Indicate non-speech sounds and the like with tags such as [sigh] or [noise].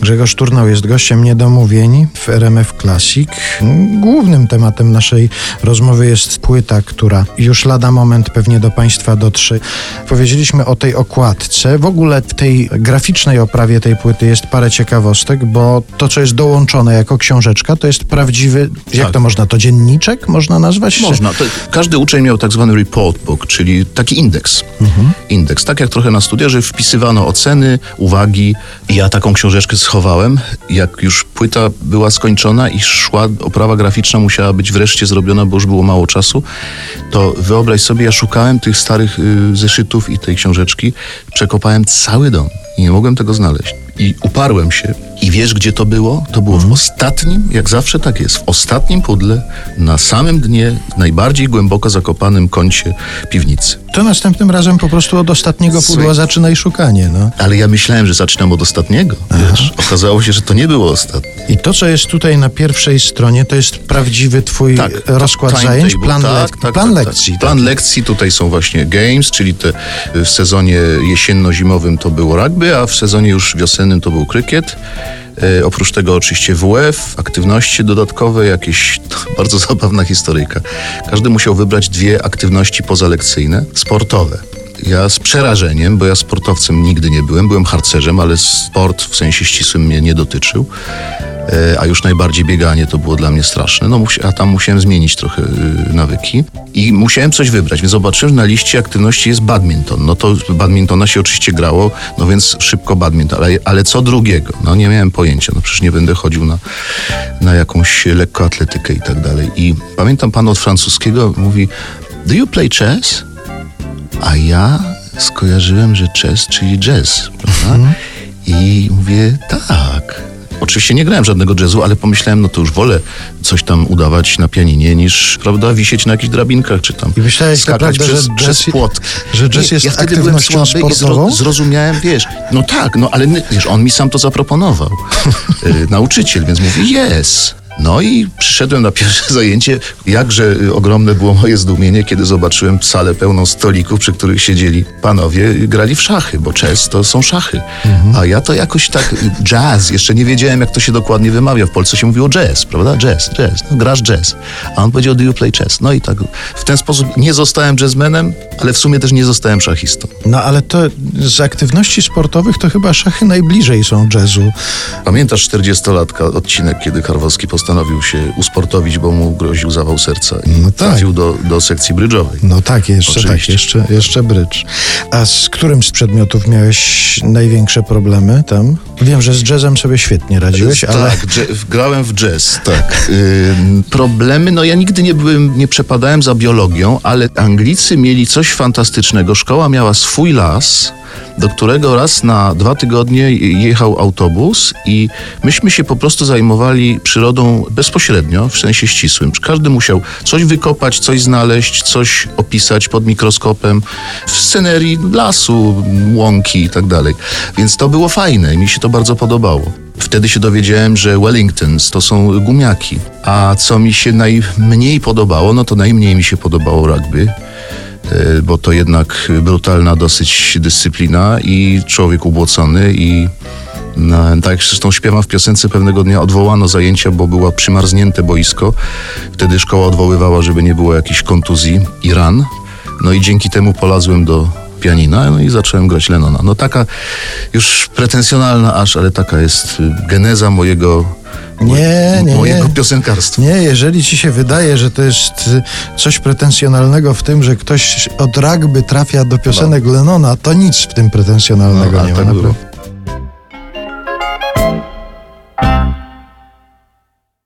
Grzegorz Turnał jest gościem niedomówień w RMF Classic. Głównym tematem naszej rozmowy jest płyta, która już lada moment pewnie do Państwa dotrze. Powiedzieliśmy o tej okładce. W ogóle w tej graficznej oprawie tej płyty jest parę ciekawostek, bo to, co jest dołączone jako książeczka, to jest prawdziwy, jak Tak. to można, to dzienniczek można nazwać? Można. To, każdy uczeń miał tak zwany report book, czyli taki indeks. Indeks. Tak jak trochę na studiach, że wpisywano oceny, uwagi. Ja taką książeczkę schowałem. Jak już płyta była skończona i szła, oprawa graficzna musiała być wreszcie zrobiona, bo już było mało czasu, to wyobraź sobie, ja szukałem tych starych y, zeszytów i tej książeczki. Przekopałem cały dom i nie mogłem tego znaleźć. I uparłem się. I wiesz, gdzie to było? To było w ostatnim, jak zawsze tak jest, w ostatnim pudle, na samym dnie, najbardziej głęboko zakopanym kącie piwnicy. To następnym razem po prostu od ostatniego pudła Słuchaj. zaczynaj szukanie. No. Ale ja myślałem, że zaczynam od ostatniego. Wiesz, okazało się, że to nie było ostatnie. I to, co jest tutaj na pierwszej stronie, to jest prawdziwy twój Tak, rozkład timetable, zajęć, plan, tak, lek- tak, plan tak, lekcji. Tak. Plan lekcji, tutaj są właśnie games, czyli te w sezonie jesienno-zimowym to było rugby, a w sezonie już wiosennym to był krykiet. E, oprócz tego oczywiście WF, aktywności dodatkowe, jakieś [laughs] bardzo zabawna historyjka. Każdy musiał wybrać dwie aktywności pozalekcyjne, sportowe. Ja z przerażeniem, bo ja sportowcem nigdy nie byłem, byłem harcerzem, ale sport w sensie ścisłym mnie nie dotyczył. E, a już najbardziej bieganie to było dla mnie straszne. No, a tam musiałem zmienić trochę y, nawyki i musiałem coś wybrać, więc zobaczyłem, że na liście aktywności jest badminton. No to badmintona się oczywiście grało, no więc szybko badminton, ale, ale co drugiego? No nie miałem pojęcia, no przecież nie będę chodził na, na jakąś lekkoatletykę i tak dalej. I pamiętam pan od francuskiego mówi, do you play chess? A ja skojarzyłem, że chess, czyli jazz, prawda? I mówię, tak. Oczywiście nie grałem żadnego jazzu, ale pomyślałem, no to już wolę coś tam udawać na pianinie, niż, prawda, wisieć na jakichś drabinkach, czy tam I myślałeś skakać naprawdę, przez, że jazz- przez płot. że jazz jest ja wtedy byłem aktywnością słaby i sportową? zro, zrozumiałem, wiesz, no tak, no ale wiesz, on mi sam to zaproponował, [laughs] y, nauczyciel, więc mówi, yes. No i przyszedłem na pierwsze [laughs] zajęcie. Jakże y, ogromne było moje zdumienie, kiedy zobaczyłem salę pełną stolików, przy których siedzieli panowie, y, grali w szachy, bo chess to są szachy. A ja to jakoś tak, y, jazz, jeszcze nie wiedziałem, jak to się dokładnie wymawia. W Polsce się mówiło jazz, prawda? Jazz, jazz, no, grasz jazz. A on powiedział, do you play chess? No i tak, w ten sposób nie zostałem jazzmenem, ale w sumie też nie zostałem szachistą. No ale to z aktywności sportowych to chyba szachy najbliżej są jazzu. Pamiętasz 40-latka odcinek, kiedy Karwowski postanowił się usportowić, bo mu groził zawał serca i No tak. trafił do, do sekcji brydżowej. No tak, jeszcze tak, Oczywiście. jeszcze, jeszcze brycz. A z którym z przedmiotów miałeś największe problemy tam? Wiem, że z jazzem sobie świetnie radziłeś, ale... Tak, grałem w jazz, tak. Ym, problemy, no ja nigdy nie byłem, nie przepadałem za biologią, ale Anglicy mieli coś fantastycznego. Szkoła miała swój las, do którego raz na dwa tygodnie jechał autobus i myśmy się po prostu zajmowali przyrodą bezpośrednio, w sensie ścisłym. Każdy musiał coś wykopać, coś znaleźć, coś opisać pod mikroskopem w scenerii lasu, łąki i tak dalej. Więc to było fajne i mi się to bardzo podobało. Wtedy się dowiedziałem, że Wellingtons to są gumiaki. A co mi się najmniej podobało, no to najmniej mi się podobało rugby bo to jednak brutalna dosyć dyscyplina i człowiek ubłocony i no, tak jak zresztą śpiewam w piosence, pewnego dnia odwołano zajęcia, bo było przymarznięte boisko. Wtedy szkoła odwoływała, żeby nie było jakichś kontuzji i ran. No i dzięki temu polazłem do pianina no i zacząłem grać Lennona. No taka już pretensjonalna aż, ale taka jest geneza mojego, Nie, nie, mojego nie. piosenkarstwa. Nie, jeżeli ci się wydaje, że to jest y, coś pretensjonalnego w tym, że ktoś od rugby trafia do piosenek Lennona, to nic w tym pretensjonalnego No, nie ma. tak.